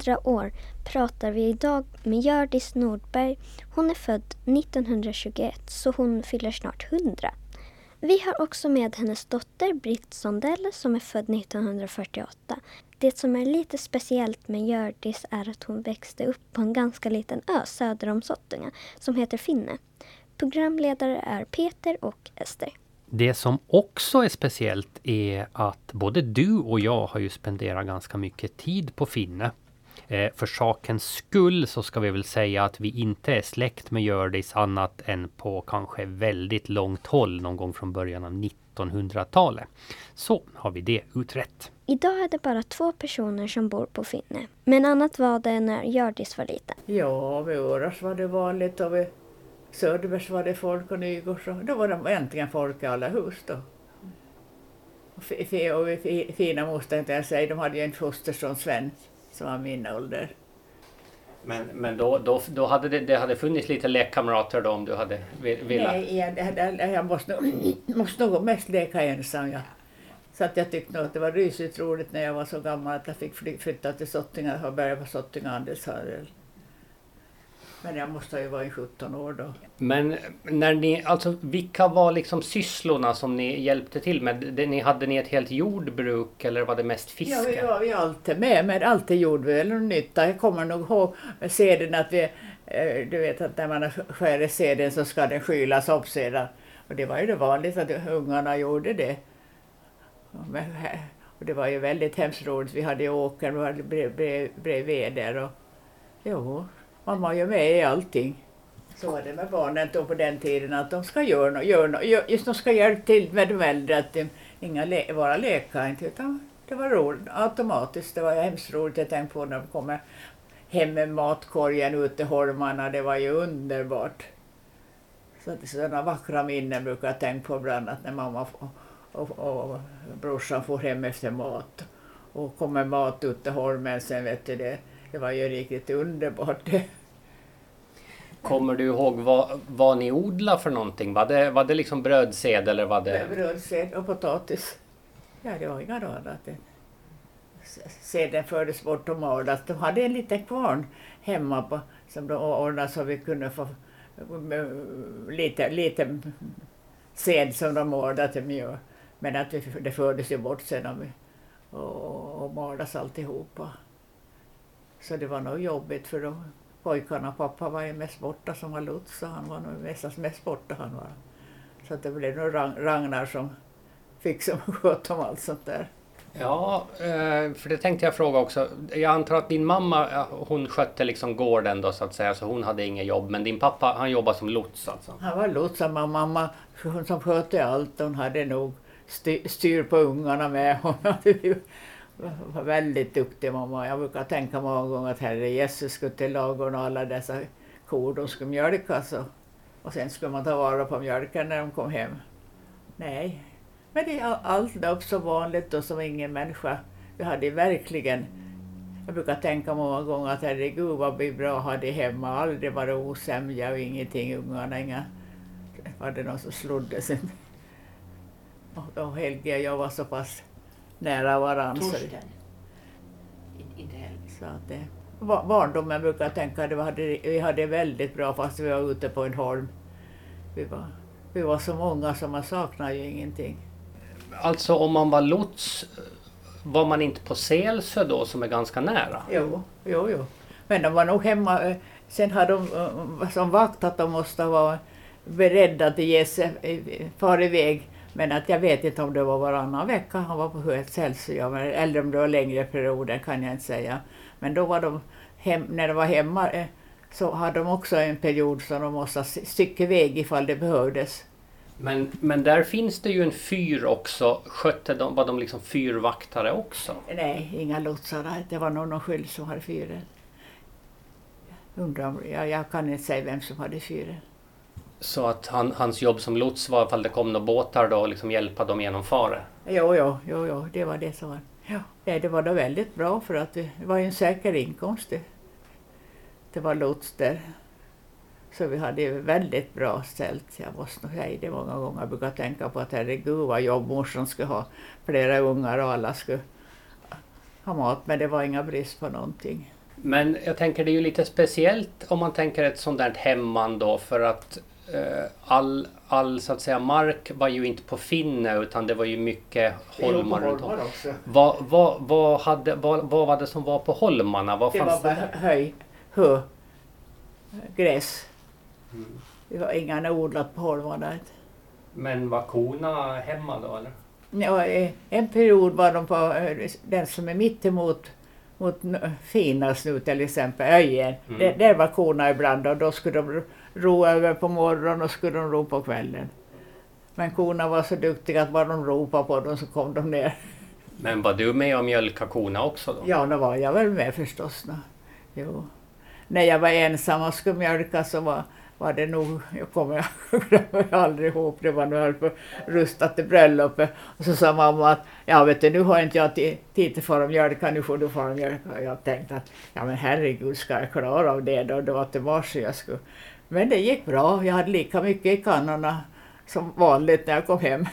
I Barn i hundra år pratar vi idag med Hjördis Nordberg. Hon är född 1921 så hon fyller snart 100. Vi har också med hennes dotter Britt Sondell som är född 1948. Det som är lite speciellt med Hjördis är att hon växte upp på en ganska liten ö söder om Sottunga som heter Finne. Programledare är Peter och Ester. Det som också är speciellt är att både du och jag har ju spenderat ganska mycket tid på Finne. Eh, för sakens skull så ska vi väl säga att vi inte är släkt med Hjördis annat än på kanske väldigt långt håll någon gång från början av 1900-talet. Så har vi det utrett. Idag är det bara två personer som bor på Finne. Men annat var det när Hjördis var liten. Ja, vid Åras var det vanligt och vid Söderbergs var det folk och Nygårds. Då var det äntligen folk i alla hus då. Och och fi- fina moster tänkte jag säga, de hade ju en fosterson Sven som var min ålder. Men, men då, då, då hade det, det hade funnits lite lekkamrater då om du hade ve- velat? Nej, jag, jag, jag måste, nog, måste nog mest leka ensam. Ja. Så att jag tyckte nog att det var rysligt roligt när jag var så gammal att jag fick fly- flytta till Sottinga och börja på Sottinga handelshandel. Men jag måste ju varit 17 år då. Men när ni, alltså vilka var liksom sysslorna som ni hjälpte till med? Ni, hade ni ett helt jordbruk eller var det mest fiske? Ja, vi var vi alltid med, men alltid gjorde vi väl nytta. Jag kommer nog ihåg seden att vi, eh, du vet att när man skär seden så ska den skylas upp sedan. Och det var ju det vanligt att ungarna gjorde det. Och det var ju väldigt hemskt roligt. Vi hade ju åker, bredvid där och jo, man var ju med i allting. Så var det med barnen då på den tiden att de ska göra något, gör något, just de ska hjälpa till med de äldre att de, inga le, vara leka inte utan det var roligt automatiskt. Det var hemskt roligt jag tänkte på när de kommer hem med matkorgen ut till holmarna. Det var ju underbart. Så sådana vackra minnen brukar jag tänka på ibland att när mamma och, och, och brorsan får hem efter mat och kommer mat ut till holmen sen vet du det. Det var ju riktigt underbart. Kommer du ihåg vad, vad ni odlade för någonting? Var det, var det liksom brödsed eller var det... Brödsed och potatis. Ja, det var inga annat. Seden fördes bort och maldes. De hade en liten kvarn hemma på, som de ordnade så vi kunde få lite, lite sed som de ordnade till mjöl. Men att vi, det fördes ju bort sen och, och, och maldes alltihopa. Så det var nog jobbigt för de pojkarna. Pappa var ju mest borta som var lots så han var nog mest, mest borta han var. Så det blev nog Ragn- Ragnar som fick som sköt om allt sånt där. Ja, eh, för det tänkte jag fråga också. Jag antar att din mamma, hon skötte liksom gården då så att säga, så hon hade inget jobb. Men din pappa, han jobbade som lots alltså? Han var lots, och mamma hon som skötte allt. Hon hade nog styr, på ungarna med. Hon hade var väldigt duktig mamma. Jag brukar tänka många gånger att herre Jesus skulle till ladugården och alla dessa kor de skulle mjölkas. Och, och sen skulle man ta vara på mjölken när de kom hem. Nej, men det är allt upp så vanligt och som ingen människa. Vi hade verkligen jag brukar tänka många gånger att herregud vad blir bra att ha det hemma. Aldrig bara osämja och ingenting. Ungarna inga... Var det någon som slodde sen? Och, och Helge och jag var så pass nära varandra. Så, Torsten. I- Inte heller. så att det, ba- barndomen brukar jag tänka att vi hade, vi hade väldigt bra fast vi var ute på en holm. Vi var, vi var så många så man saknar ju ingenting. Alltså om man var lots, var man inte på Selsö då som är ganska nära? Jo, jo, jo. Men de var nog hemma. eh, Sen har de eh, som vakt att de måste vara beredda att ge sig, eh, fara iväg. Men att jag vet inte om det var varannan vecka han var på men- eller om det var längre perioder kan jag inte säga. Men då var de, hem, när de var hemma eh, så hade de också en period som de måste sticka iväg ifall det behövdes. Men, men där finns det ju en fyr också. Skötte de, var de liksom fyrvaktare också? Nej, inga lotsar. Det var någon skyld som hade fyren. Undrar om, ja, jag kan inte säga vem som hade fyren. Så att han, hans jobb som lots var ifall det kom några båtar då och liksom hjälpa dem genom fare? Jo, jo, jo, jo, det var det som var. Ja. Det var då väldigt bra för att det var ju en säker inkomst. Det, det var lots där. Så vi hade väldigt bra ställt. Jag måste nog säga det många gånger. Jag brukar tänka på att herregud vad jobb morsan skulle ha. Flera ungar och alla skulle ha mat, men det var inga brist på någonting. Men jag tänker det är ju lite speciellt om man tänker ett sånt där hemman då för att all, all så att säga mark var ju inte på Finne utan det var ju mycket holmar runt om. också. Vad, vad, vad, hade, vad, vad var det som var på holmarna? Vad Det var fanns bara det? höj, hö, gräs. Mm. Det var inga odlat på holmarna. Men var korna hemma då eller? Ja, eh, en period var de på eh, den som är mittemot mot Finas nu till exempel, Öjen. Mm. Där, där var korna ibland och då skulle de ro över på morgonen och skulle de ro på kvällen. Men korna var så duktiga att bara de ropade på dem så kom de ner. Men var du med och mjölka korna också då? Ja, då var jag väl med förstås. Då. Jo. När jag var ensam och skulle mjölka så var, var det nog, jag kommer jag glömmer aldrig ihåg, det var när jag höll på att rusta till bröllopet. Och så sa mamma att ja vet du, nu har inte jag ti- tid att fara och mjölka, nu får du fara och mjölka. Och jag tänkte att ja men herregud, ska jag klara av det då? Det var till mars jag skulle. Men det gick bra, jag hade lika mycket i kannorna som vanligt när jag kom hem.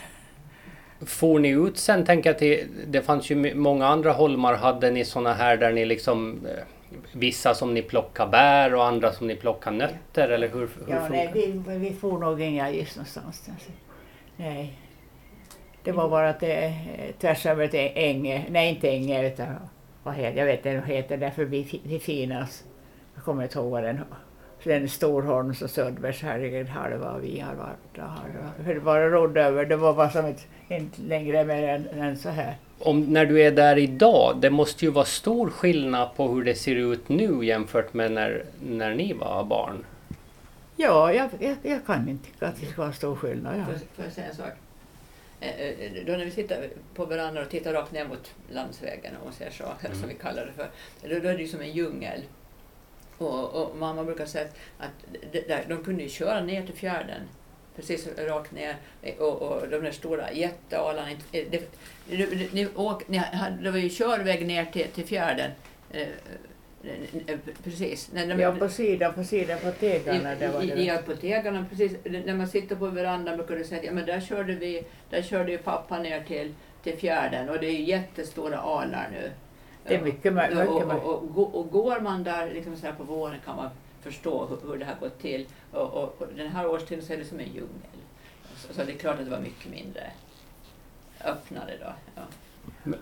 For ni ut sen tänker jag till, det fanns ju många andra holmar, hade ni såna här där ni liksom eh, Vissa som ni plockar bär och andra som ni plockar nötter eller hur, hur Ja, nej, vi, vi får nog inga just någonstans. Alltså. Nej. Det var bara att det är tvärs över till Änge, nej inte Änge utan vad heter, jag vet inte vad det heter, där förbi till Finas. Jag kommer inte ihåg vad den är Storholms och Söderbergs, herregud halva vi har varit där. halva. För det bara rodde över, det var bara som ett, inte längre mer än, än så här. Om, när du är där idag, det måste ju vara stor skillnad på hur det ser ut nu jämfört med när, när ni var barn. Ja, jag, jag, jag kan inte tycka att det ska vara stor skillnad. Ja. Får jag- säga en sak? Eh, eh, Då när vi sitter på verandan och tittar rakt ner mot landsvägen, om man säger så, Mm. som vi kallar det för, då, då är det ju som en djungel. Och, och mamma brukar säga att, där, de kunde ju köra ner till fjärden, precis rakt ner, och, och de där stora jättealarna. eh, Det, det, ni åk, ni hade, det var ju körväg ner till, till fjärden. Eh, eh, precis. När de- Ja, på sidan, på sidan på tegarna. Där var I, det. i, ja, på tegarna, precis. När man sitter på verandan brukar du säga att ja, men där körde, vi, där körde ju pappa ner till, till fjärden och det är ju jättestora alar nu. Det är mycket mö- mycket och, och, och, och går man där liksom så här på våren kan man förstå hur, hur det har gått till. Och, och, och den här årstiden så är det som en djungel. Så, så det är klart att det var mycket mindre öppnare då. Ja.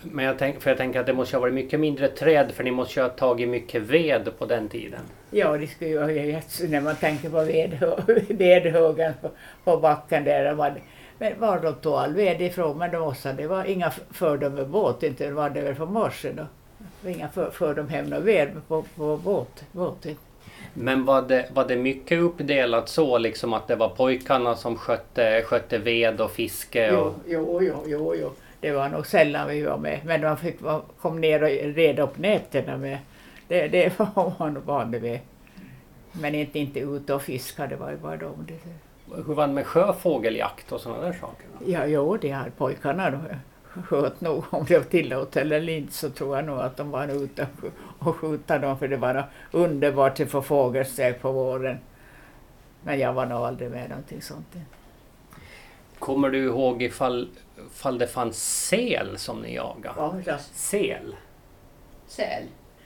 Men jag, tänk, för jag tänker att det måste ha varit mycket mindre träd för ni måste ju ha tagit mycket ved på den tiden. Ja, det skulle ju ha getts när man tänker på vedhö- vedhögen på, på backen där. Var det, men var de tog all ved ifrån? Men de måste, det var inga f- för dem med båt, inte var det väl från morse då. Inga för, för dem hem någon ved på, på båt, båten. Men var det, var det mycket uppdelat så liksom att det var pojkarna som skötte, skötte ved och fiske? Och, jo, jo, jo, jo. Det var nog sällan vi var med. Men man fick vara- kom ner och reda upp nätterna med. Det, det var man van vid. Men inte, inte ute och fiska, det var ju bara de. Hur var det med sjöfågeljakt och sådana där saker? Ja, jo, det har pojkarna då sköt nog. Om det var tillåtet eller inte så tror jag nog att de var ute och- skjuta dem för det var underbart att få fågelsteg på våren. Men jag var nog aldrig med någonting sånt. Kommer du ihåg ifall, ifall det fanns sel som ni jagade? Ja, ja. Sel? Säl.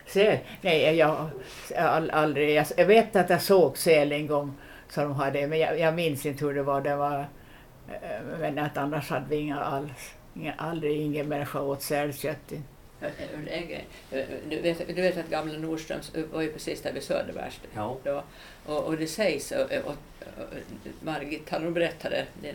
Säl? Nej, jag, all, aldrig. Jag, jag vet att jag såg säl en gång som de hade, men jag, jag minns inte hur det var. Det var eh, men att annars hade vi inga alls. Inga, aldrig ingen människa åt sälkött. Eh, eh. Eh, Du vet, du vet att gamla Nordströms var ju precis där vid Söderbergs. Ja. då. Och, och det sägs, och, och, och Margit Hallon berättade det,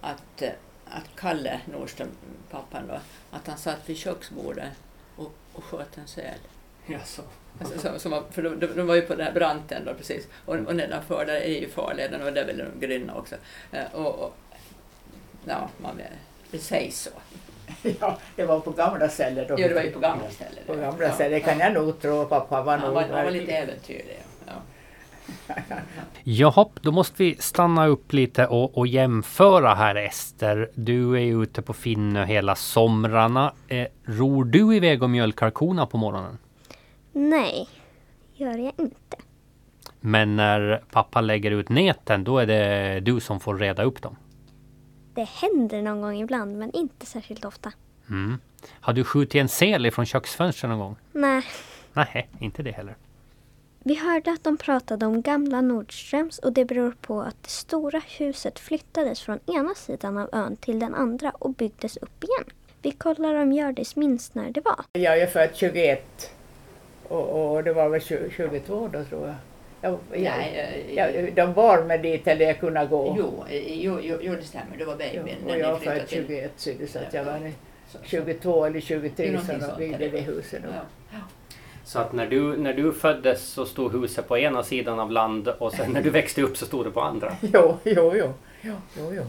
att, eh, att Kalle Nordström, pappan då, att han satt vid köksbordet och, och sköt en säl. Jaså? Alltså, som, som var, för de, de, var ju på den här branten då precis. Och, och nedanför där är ju farleden och där är väl de grynna också. Eh, och, och, ja, man, det sägs så. Ja, det var på gamla celler då. Jo, det var ju på gamla ställen. På gamla celler, det kan jag nog tro. Pappa var Han nog... var, han var lite äventyrlig. Ja. Jaha, då måste vi stanna upp lite och, och jämföra här Ester. Du är ju ute på Finnö hela somrarna. Eh, ror du iväg och mjölkar korna på morgonen? Nej, gör jag inte. Men när pappa lägger ut näten, då är det du som får reda upp dem. Det händer någon gång ibland, men inte särskilt ofta. Mm. Har du skjutit en sel ifrån köksfönstret någon gång? Nej. Nej, inte det heller. Vi hörde att de pratade om gamla Nordströms och det beror på att det stora huset flyttades från ena sidan av ön till den andra och byggdes upp igen. Vi kollar om Hjördis minns när det var. Jag är född 21 och, och det var väl 20, 22 då tror jag. Jag, jag Nej, eh, jag de bar mig dit eller jag kunde gå. Jo, eh, jo, jo, jo, det stämmer. Du var Jo, babyn och när jag var flyttade född till... 21 så det så att jag var Så- så- 22 eller Det är 23 någonting så de byggde det huset. Ja. Så att när du, när du föddes så stod huset på ena sidan av land och sen när du växte upp så stod det på andra. Jo, jo, jo. jo, jo, jo.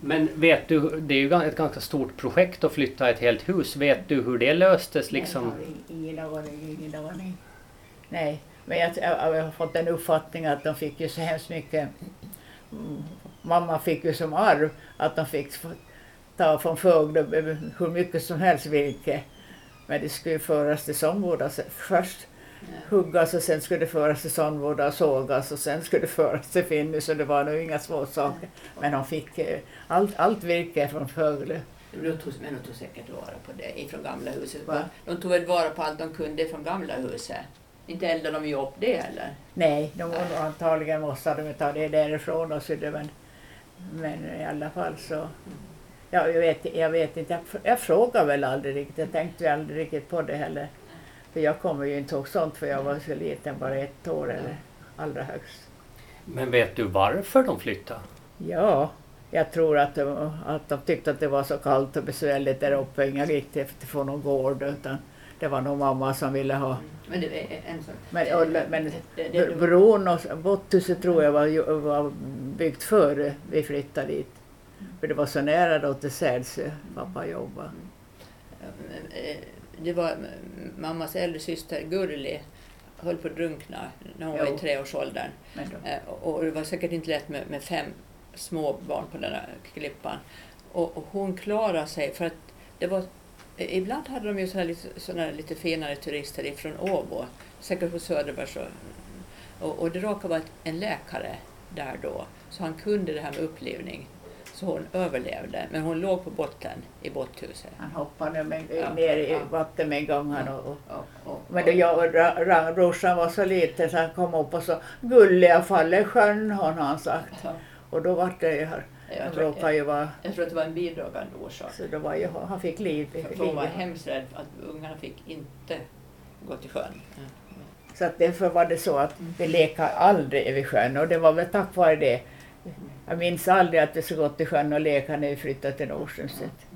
Men vet du, det är ju ett ganska stort projekt att flytta ett helt hus. Vet du hur det löstes liksom? Jag har ingen aning. Nej, men jag, jag, har fått en uppfattning att de fick ju så hemskt mycket. Mm, mamma fick ju som arv att de fick ta från Fögle hur mycket som helst virke. Men det skulle ju föras till Sångboda se- först. Huggas och sen skulle det föras till Sångboda och sågas och sen skulle det föras till Finny så det var nog inga små saker. Men de fick eh, allt, allt virke från Fögle. De tog, men de tog säkert vara på det ifrån gamla huset. Va? De tog väl vara på allt de kunde från gamla huset. Inte eldade de ju upp det heller. Nej, de, antagligen måste de ta det därifrån och så det, men, men i alla fall så... Ja, jag, vet, jag vet inte, jag, jag frågar väl aldrig riktigt, jag tänkte aldrig riktigt på det heller. För jag kommer ju inte ihåg sånt för jag var så liten, bara ett år eller allra högst. Men vet du varför de flyttade? Ja, jag tror att de, att de tyckte att det var så kallt och besvärligt där uppe, inga gick till till få någon gård utan det var nog mamma som ville ha. Men det är en sån... Men, och, men det, det, det, Bron och Botthuset tror jag var, var byggt före vi flyttade dit. För det var så nära då till Sädsjö, pappa jobbade. Eh, det var mammas äldre syster Gurli höll på att drunkna när hon var Jo. i treårsåldern. Eh, Och det var säkert inte lätt med, med fem små barn på den här klippan. Och, och hon klarade sig för att det var Ibland hade de ju såna lite, såna lite finare turister ifrån Åbo, säkert på Söderbergs. Och, och, det råkade vara en läkare där då, så han kunde det här med upplivning. Så hon överlevde, men hon låg på botten i båthuset. han hoppade med, Ja, ner i ja. vattnet med en gång. Han och, och, Och, och, men då jag och Ra- Ra- brorsan var så liten så han kom upp och så Gullig jag faller sjön har han sagt. Ja, Och då var det ju här. Jag, tror, jag, ju vara, jag tror att det var en bidragande orsak. så då var ju, han fick liv. För hon var hemskt rädd att ungarna fick inte gå till sjön. Så att därför var det så att vi lekade aldrig vid sjön och det var väl tack vare det. Jag minns aldrig att vi så gått till sjön och leka när vi flyttade till Nordströmstedt.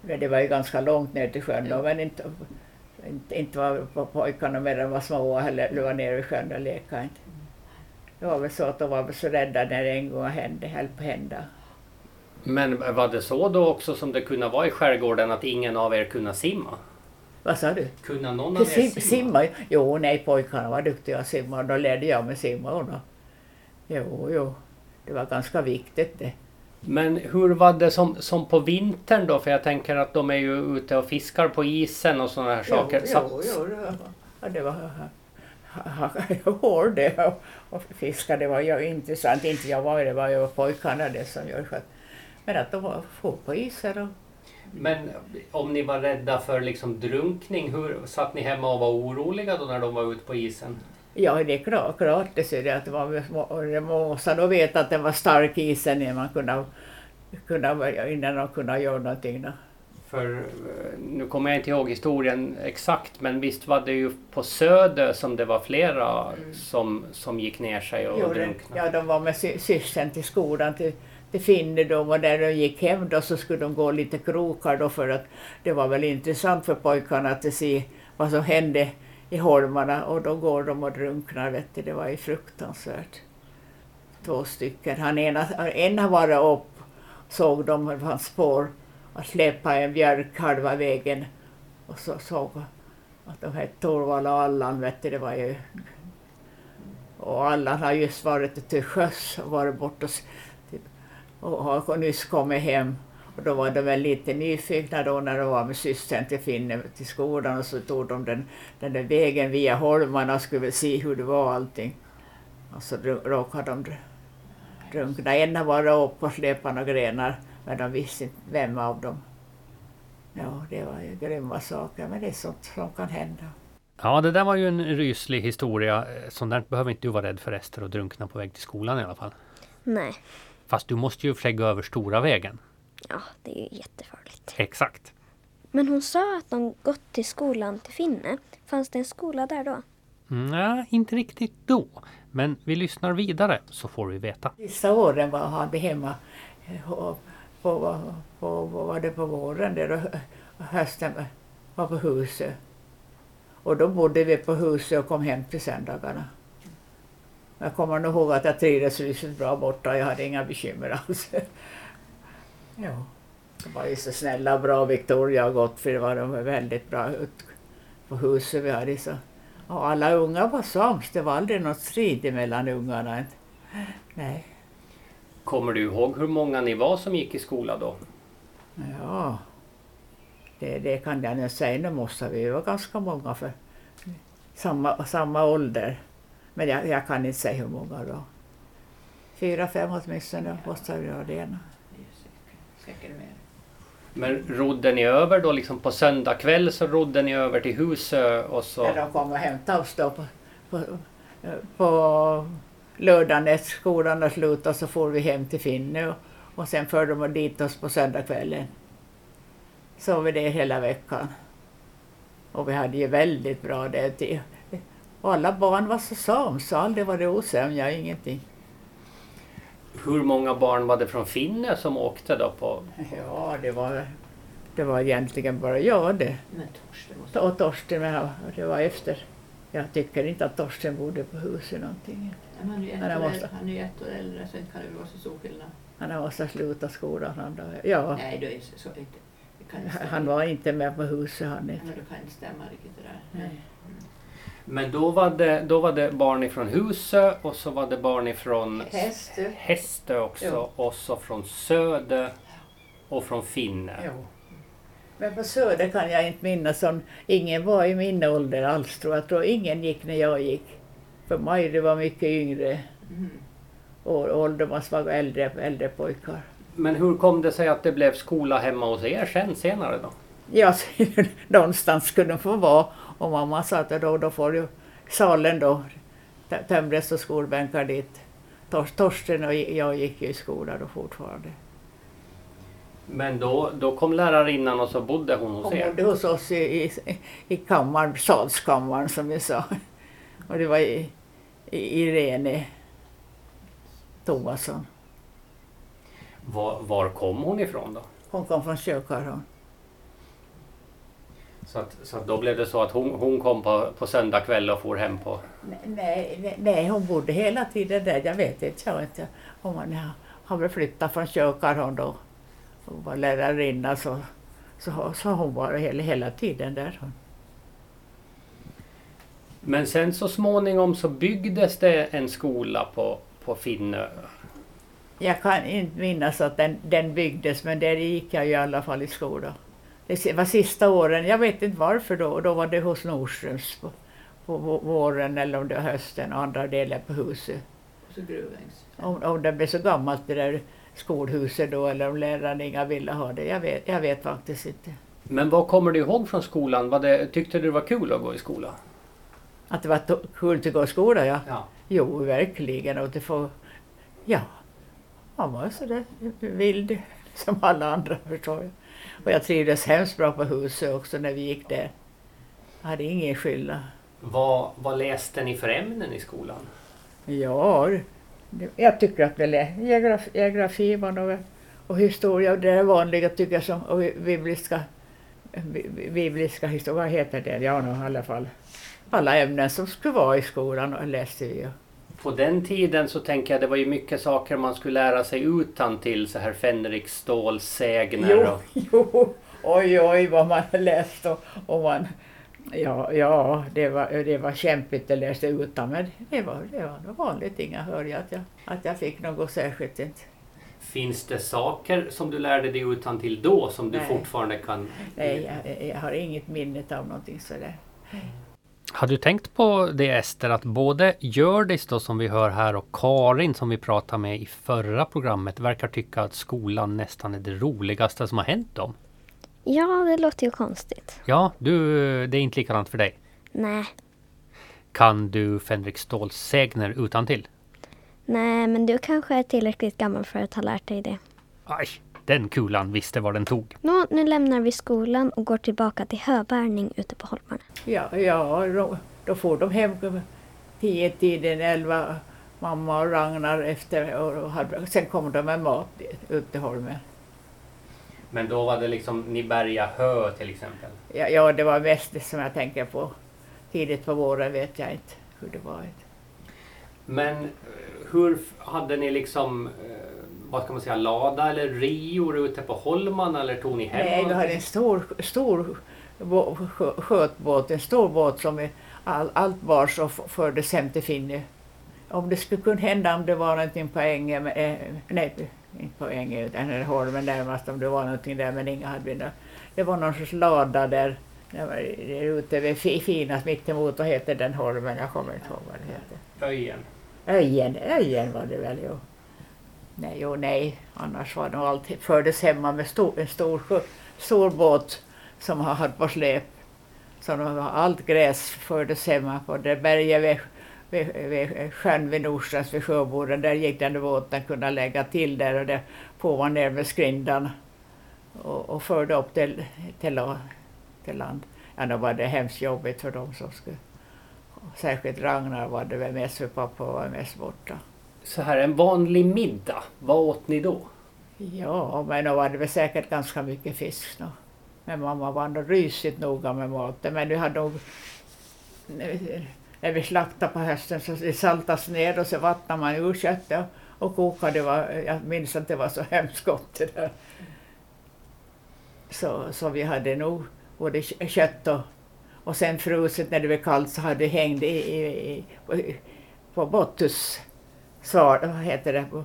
Men det var ju ganska långt ner till sjön då, men inte, inte, inte var pojkarna medan de var små eller var nere vid sjön och lekade. Inte. Det var väl så att de var så rädda när det en gång hände, höll på att hända. Men var det så då också som det kunde vara i skärgården att ingen av er kunde simma? Vad sa du? Kunde någon av er Sim, simma? simma? Jo, nej, pojkarna var duktiga att simma och då lärde jag mig simma. Och då. Jo, jo, det var ganska viktigt det. Men hur var det som, som på vintern då? För jag tänker att de är ju ute och fiskar på isen och sådana här saker. Jo, jo, jo, det var, ja, var det och, och fiska, det var ju intressant. Inte jag var det, var ju pojkarna det som gjorde det. Men att de var få isen och Men om ni var rädda för liksom drunkning, hur satt ni hemma och var oroliga då när de var ute på isen? Ja, det är klart, klart det, så det, att det var, och det måste nog veta att den var stark isen innan man kunde, kunde, innan de kunde göra någonting. Då. För eh, nu kommer jag inte ihåg historien exakt men visst var det ju på Söder som det var flera som, som gick ner sig och Jo, det, drunknade? ja, de var med sy- systern till skolan till, finner Finnedom och när de gick hem då så skulle de gå lite krokar då för att det var väl intressant för pojkarna att se vad som hände i holmarna och då går de och drunknar. Vet du. Det var ju fruktansvärt. Två stycken. Han ena, en har varit upp, såg de det fanns spår och släppa en björk halva vägen och så såg att de hette Torvald och Allan. Vet du. Det var ju och Allan har just varit till sjöss och varit borta och har nyss kommit hem. Och då var de väl lite nyfikna då när de var med systern till Finne till skolan och så tog de den, den där vägen via holmarna och skulle väl se hur det var allting. Och så råkade de dr- drunkna. En har varit upp och några grenar men de visste inte vem av dem. Ja, det var ju grymma saker, men det är sånt som kan hända. Ja, det där var ju en ryslig historia. Sånt där behöver inte du vara rädd för Ester och drunkna på väg till skolan i alla fall. Nej, Fast du måste ju för sig gå över stora vägen. ja, det är ju jättefarligt. Exakt. Men hon sa att de gått till skolan till Finne. Fanns det en skola där då? Mm, Nej, inte riktigt då. Men vi lyssnar vidare så får vi veta. Sista åren var han hemma på, på, på, var det på våren där och hösten var på huset. Och då bodde vi på huset och kom hem till söndagarna. Jag kommer nog ihåg att jag trivdes rysligt bra borta. Jag hade inga bekymmer alls. Ja. De var ju så snälla och bra, Victoria och Gottfrid var de väldigt bra ut på huset. Vi hade så. Och alla unga var sams. Det var aldrig något strid mellan ungarna. Nej. Kommer du ihåg hur många ni var som gick i skola då? Ja, det, det kan jag nu säga. Nu måste vi vara ganska många för samma, samma ålder. Men jag, jag kan inte säga hur många då. Fyra, fem åtminstone måste vi vara det. ena. Det är säkert, säkert mer. Men rodde ni över då liksom på söndag kväll så rodde ni över till Husö och så... När de kom och hämtade oss då på, på, på lördagen när skolan hade slutat så får vi hem till Finne och, och sen förde de dit oss på söndagskvällen. Så vi det hela veckan. Och vi hade ju väldigt bra det. Alla barn var så sams, aldrig var det osämja, ingenting. Hur många barn var det från Finne som åkte då på... Ja, det var, det var egentligen bara jag det. Men Torsten måste... Och Torsten, men det var efter. Jag tycker inte att Torsten bodde på huset någonting. Ja, Han är ju ett, år måste- äldre, han är ju ett år äldre så inte kan det vara så stor skillnad. Han har måste sluta skolan. Han, då. ja, Nej, det är så, så inte. Det kan inte stämma. han var inte med på huset han inte. Men det kan inte stämma riktigt det där. Nej. Men då var det, då var det barn ifrån Husö och så var det barn ifrån Hästö. Hästö också Jo. och så från Söder och från Finne. Jo. Men på Söder kan jag inte minnas som ingen var i min ålder alls tror jag. Jag tror ingen gick när jag gick. För Majri var mycket yngre Mm. och Åldermans var äldre, äldre pojkar. Men hur kom det sig att det blev skola hemma hos er sen senare då? Ja, någonstans skulle de få vara. Och mamma sa att då, då får ju salen då tö- tömdes och skolbänkar dit. Tor- Torsten och jag gick ju i skola då fortfarande. Men då, då kom lärarinnan och så bodde hon hos Hon er? bodde hos oss i, i, i kammaren, salskammaren som vi sa. Och det var i, i Irene Tomasson. Var, var kom hon ifrån då? Hon kom från Kökarholm. Så, att, så att då blev det så att hon, hon kom på, på söndag kväll och for hem på... Nej, nej, nej, hon bodde hela tiden där. Jag vet inte, jag inte om hon har- väl flyttat från Kökarholm då. Hon var lärarinna så, så, så hon var hela, hela tiden där. Men sen så småningom så byggdes det en skola på, på Finnö. Jag kan inte minnas att den, den byggdes men där gick jag i alla fall i skola. Det var sista åren, jag vet inte varför då, då var det hos Nordströms på, på vå- våren eller om det var hösten, andra delen på huset. Och. Om, om det blev så gammalt det där skolhuset då eller om lärarna inga ville ha det, jag vet, jag vet faktiskt inte. Men vad kommer du ihåg från skolan? Var det, tyckte du det var kul att gå i skolan? Att det var kul att gå i skola, ja. Ja. Jo, verkligen. Och det får, ja, man var så där vild som alla andra förstår jag. Och jag trivdes hemskt bra på huset också när vi gick där. Jag hade ingen skillnad. Vad, vad läste ni för ämnen i skolan? Ja, jag tycker att det lä- geografi, geografi nog och historia och det är vanliga tycker jag som och bi- bibliska, bi- bi- bibliska historia, vad heter det? Ja, i alla fall. Alla ämnen som skulle vara i skolan och läste vi. På den tiden så tänker jag det var ju mycket saker man skulle lära sig utan till så här Fänrik Ståls sägner Jo, och... jo, oj oj vad man har läst och, och man... Ja, ja det, var, det var kämpigt att läsa utan men det var, det var nog vanligt inga hör jag att, jag att jag fick något särskilt inte. Finns det saker som du lärde dig utan till då som du Nej. fortfarande kan... Nej, jag, jag har inget minne av någonting sådär. Har du tänkt på det Ester, att både Hjördis då som vi hör här och Karin som vi pratade med i förra programmet verkar tycka att skolan nästan är det roligaste som har hänt dem? Ja, det låter ju konstigt. Ja, du, det är inte likadant för dig. Nej, Kan du Fänrik Ståls sägner utan till? nej, men du kanske är tillräckligt gammal för att ha lärt dig det. Aj, den kulan visste var den tog. Nå, nu lämnar vi skolan och går tillbaka till höbärgning ute på holmarna. Ja, ja då, då får de hem tio tiden, elva, mamma och Ragnar efter och, hade, sen kommer de med mat ut till Holmen. Men då var det liksom ni bärga hö till exempel? Ja, ja, det var mest det som jag tänker på. Tidigt på våren vet jag inte hur det var. Men eh, hur hade ni liksom, eh, vad ska man säga, lada eller rior ute på holmarna eller tog ni hem Nej, vi hade en stor, stor bå- skö- skötbåt, en stor båt som all, allt bars och fördes hem till Finny. Om det skulle kunna hända om det var någonting på ängen, eh, nej inte på ängen utan i holmen närmast om det var någonting där men inga hade vi nå- Det var någon sorts lada där, där ute vid Fi- Finas mittemot, vad heter den holmen? Jag kommer inte ihåg vad det heter. Öjen. Öjen, Öjen var det väl jo. Nej, och nej, annars var de alltid fördes hemma med stor, en stor, stor båt som har haft på släp. Så de allt gräs fördes hemma på det berget vid, vid, vid sjön vid Nordstrands vid sjöborden. Där gick den båten kunna lägga till där och det på var ner med skrindan och, och förde upp till, till, till land. Ja, då var det hemskt jobbigt för dem som skulle Särskilt Ragnar var det väl mest för pappa var mest borta. Så här en vanlig middag, vad åt ni då? Ja, men då var det väl säkert ganska mycket fisk då. Men mamma var nog rysigt noga med maten. Men vi hade nog... När vi slaktade på hösten så det saltas ner och så vattnade man ur köttet och kokade. Var, jag minns att det var så hemskt gott det där. Så, så vi hade nog både kött och, och sen fruset när det blev kallt så hade det hängt i, i, i, på, på Bottus svar, vad heter det, på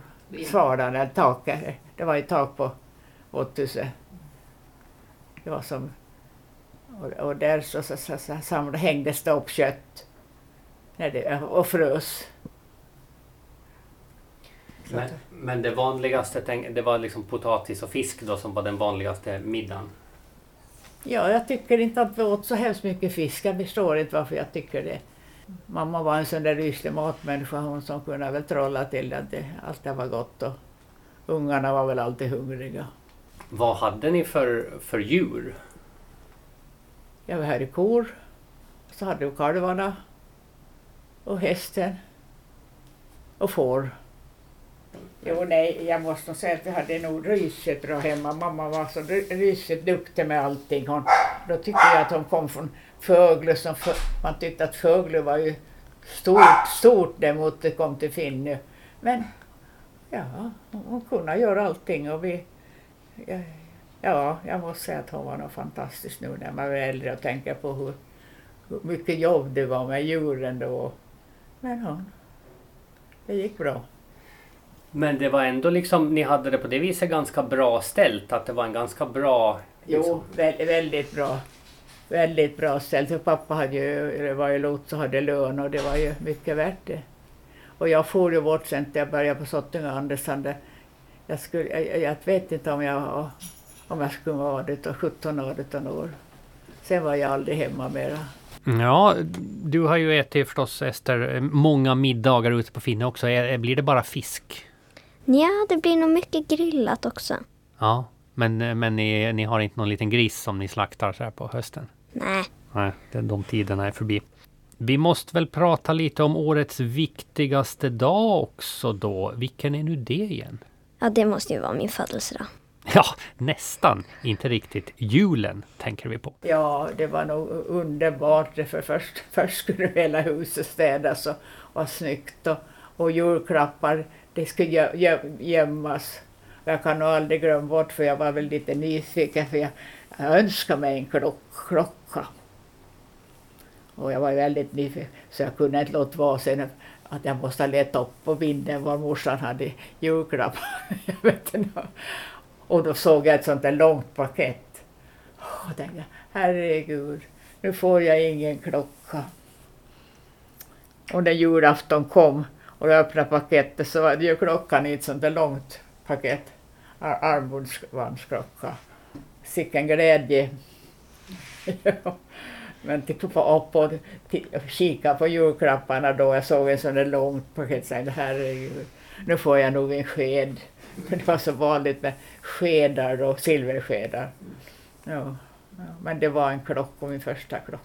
eller taket. Det var ju tak på Bottuset. Det var som, och, och där så, så, så, så samlade, hängdes det upp kött när det, och frös. Så Men, men det vanligaste, det var liksom potatis och fisk då som var den vanligaste middagen? Ja, jag tycker inte att vi åt så hemskt mycket fisk. Jag förstår inte varför jag tycker det. Mamma var en sån där ryslig matmänniska, hon som kunde väl trolla till att det alltid var gott och ungarna var väl alltid hungriga. Vad hade ni för, för djur? Jag hade kor, så hade vi kalvarna och hästen och får. Jo, nej, jag måste nog säga att vi hade nog rysigt bra hemma. Mamma var så ry- rysigt duktig med allting. Hon, då tyckte jag att hon kom från Fögle. Som för, man tyckte att Fögle var ju stort, stort däremot det kom till Finny. Men ja, hon, kunde göra allting och vi... Ja, ja, jag måste säga att hon var nog fantastisk nu när man är äldre och tänker på hur, hur mycket jobb det var med djuren då. Men hon, det gick bra. Men det var ändå liksom, ni hade det på det viset ganska bra ställt, att det var en ganska bra liksom- Jo, vä- väldigt bra. Väldigt bra ställt. För pappa hade ju, det var ju lots och hade lön och det var ju mycket värt det. Och jag for ju bort sen när jag började på Sottunga Andersson. Jag, skulle, jag, jag vet inte om jag, om jag skulle vara 18, 17 18 år. Sen var jag aldrig hemma mera. Ja, du har ju ätit förstås Ester, många middagar ute på Finne också. Är- Blir det bara fisk? Ja, det blir nog mycket grillat också. Ja, men, men ni, ni har inte någon liten gris som ni slaktar så här på hösten? Nej, Nej, de tiderna är förbi. Vi måste väl prata lite om årets viktigaste dag också då. Vilken är nu det igen? ja det måste ju vara min födelsedag. Ja, nästan. Inte riktigt. Julen tänker vi på. Ja, det var nog underbart. För först, först skulle hela huset städas och vara snyggt och, och julklappar, det skulle gö- gö- gömmas. Jag kan nog aldrig glömma bort, för jag var väl lite nyfiken, för jag, jag önskade mig en klock, klocka. Och jag var väldigt nyfiken, så jag kunde inte låta vara sen att jag måste leta upp på vinden var morsan hade julklapp. Och då såg jag ett sånt där långt paket. Och tänkte, herregud, nu får jag ingen klocka. Och när julafton kom och jag öppnade paketet så var det ju klockan i ett sånt där långt paket. Ar- Armbågsbandsklocka. sicken glädje. Men titta upp och kika på julklapparna då. Jag såg en sån där långt paket. Så jag, herregud, nu får jag nog en sked. Det var så vanligt med skedar och silverskedar. Ja. Ja, men det var en klocka, min första klocka.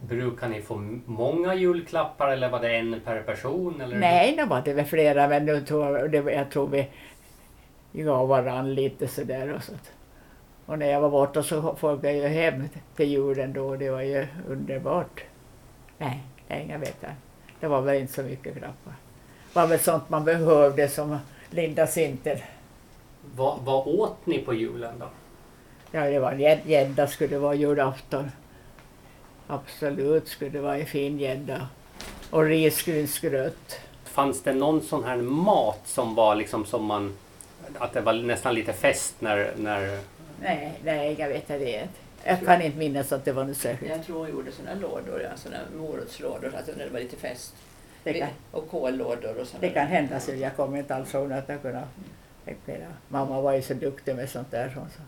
Brukar ni få många julklappar eller var det en per person? Eller? Nej, det var det väl flera, men nu tror jag, det, jag tror vi gav varann lite sådär. Och, så. och när jag var borta så folk jag ju hem till julen då, det var ju underbart. Nej, nej, jag vet inte. Det var väl inte så mycket klappar. Det var väl sånt man behövde som Linda Sinter. Vad, vad åt ni på julen då? Ja, det var gädda skulle det vara julafton. Absolut skulle det vara en fin gädda. Och risgrynsgröt. Fanns det någon sån här mat som var liksom som man... Att det var nästan lite fest när... när Nej, nej, jag vet inte det. Jag kan inte minnas att det var något särskilt. Jag tror hon gjorde sådana lådor, ja, såna morotslådor, alltså när det var lite fest. Det kan, Och kållådor och sådana. det kan hända, så jag kommer inte alls ihåg att jag kunde Mamma var ju så duktig med sånt där. Så. så.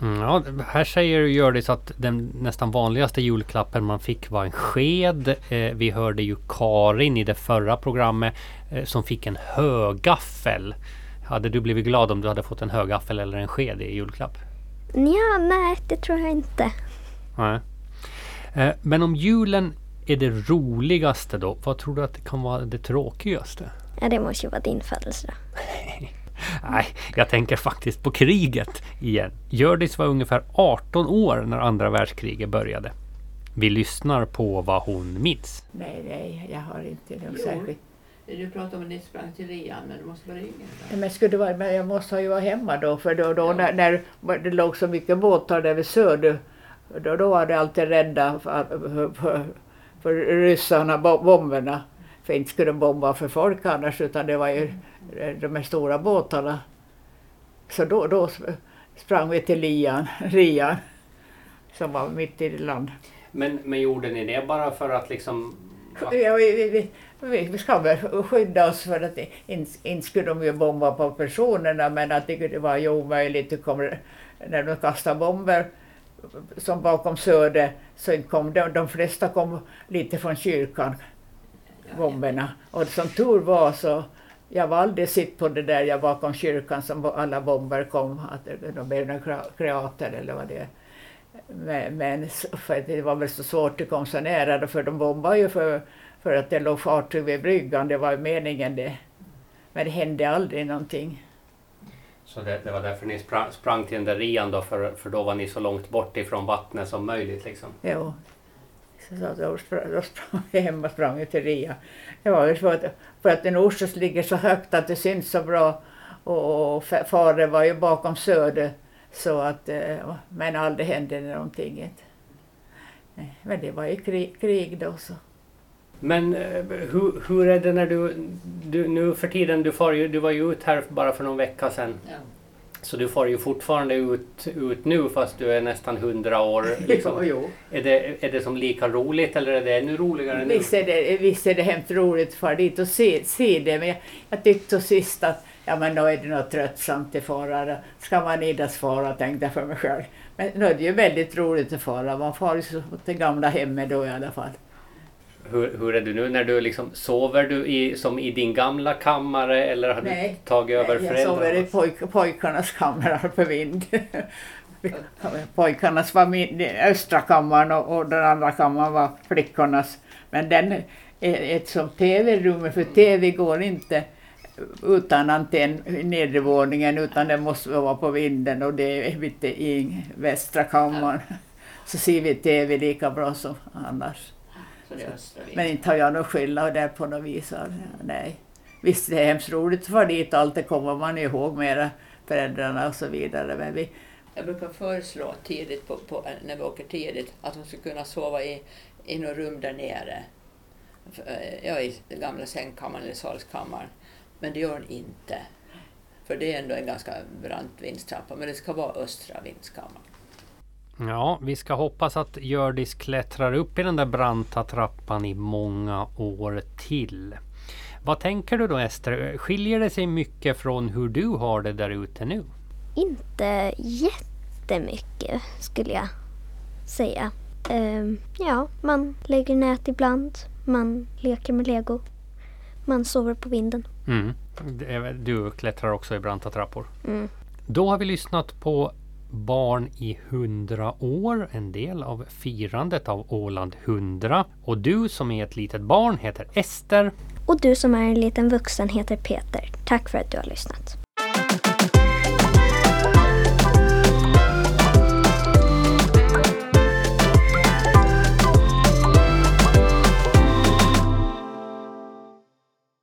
Mm, ja, här säger Hjördis att den nästan vanligaste julklappen man fick var en sked. Eh, vi hörde ju Karin i det förra programmet eh, som fick en högaffel. Hade du blivit glad om du hade fått en högaffel eller en sked i julklapp? Ja, nej, det tror jag inte. Nej. Eh, men om julen är det roligaste då, vad tror du att det kan vara det tråkigaste? Ja, det måste ju vara din födelsedag. Nej, jag tänker faktiskt på kriget igen. Hjördis var ungefär 18 år när andra världskriget började. Vi lyssnar på vad hon minns. Nej, nej, jag har inte något särskilt. Du pratade om att ni sprang till Rian, men du måste vara yngre. Men, skulle det vara, men jag måste ha ju vara hemma då, för då, då när, när det låg så mycket båtar där vid söder, då, då var det alltid rädda för, för, för, för ryssarna, bo- bomberna. För inte skulle de bomba för folk annars, utan det var ju de här stora båtarna. Så då, då sp- sprang vi till Lian, Rian, som var mitt i land. Men, men gjorde ni det bara för att liksom... Ja, vi, vi, vi, vi, ska väl skydda oss för att inte, inte skulle de ju bomba på personerna men att det var ju omöjligt. Det kommer, när de kastade bomber som bakom Söder så kom de, de flesta kom lite från kyrkan, bomberna. Och som tur var så jag var aldrig sitt på det där jag bakom kyrkan som alla bomber kom, att de blev några kra- kreater eller vad det är. Men, men för det var väl så svårt att komma så nära för de bombade ju för, för att det låg fartyg vid bryggan, det var ju meningen det. Men det hände aldrig någonting. Så det, det var därför ni sprang, sprang till den där rian då, för, för då var ni så långt bort ifrån vattnet som möjligt liksom. Jo. Så då sprang, då sprang vi hem och sprang till Ria. Det var ju för att, för att den Orsos ligger så högt att det syns så bra. Och, och fa- fare var ju bakom Söder. Så att, eh, men aldrig hände någonting. inte. Nej, Men det var ju krig, krig då så. Men eh, hur, hur är det när du, du nu för tiden, du, far ju, du var ju ut här bara för någon vecka sedan. Ja. Så du får ju fortfarande ut, ut nu fast du är nästan 100 år. Liksom. Jo, jo. Är, det, är det som lika roligt eller är det ännu roligare nu? Visst är, det, visst är det hemskt roligt att fara dit och se, se det, men jag, jag tyckte sist att ja, men då är det något tröttsamt att fara. Ska man idas fara, tänkte jag för mig själv. Men nu är det ju väldigt roligt att fara. Man far ju till gamla hemmet då i alla fall. Hur, hur är du nu när du liksom, sover du i, som i din gamla kammare eller har Nej. du tagit över jag sover i pojk, pojkarnas kammare på vind. Pojkarnas var min, östra kammaren och, och den andra kammaren var flickornas. Men den är ett som tv-rum, för tv går inte utan antenn i nedre våningen utan den måste vara på vinden och det är lite i västra kammaren. Så ser vi tv lika bra som annars. Så det Men inte har jag någon skillnad där på något vis. Nej. Visst, det är hemskt roligt att vara dit allt det kommer man ihåg mera föräldrarna och så vidare. Men vi, Jag brukar föreslå tidigt, på, på, när vi åker tidigt, att de ska kunna sova i, i något rum där nere. Eh, Ja, i gamla sängkammaren eller salskammaren. Men det gör de inte. För det är ändå en ganska brant vindstrappa, men det ska vara östra vindskammaren. Ja, vi ska hoppas att Hjördis klättrar upp i den där branta trappan i många år till. Vad tänker du då Ester? Skiljer det sig mycket från hur du har det där ute nu? Inte jättemycket skulle jag säga. Ehm, ja, man lägger nät ibland. Man leker med lego. Man sover på vinden. Mm. Du klättrar också i branta trappor. Mm. Då har vi lyssnat på Barn i hundra år, en del av firandet av Åland 100. Och du som är ett litet barn heter Ester. Och du som är en liten vuxen heter Peter. Tack för att du har lyssnat.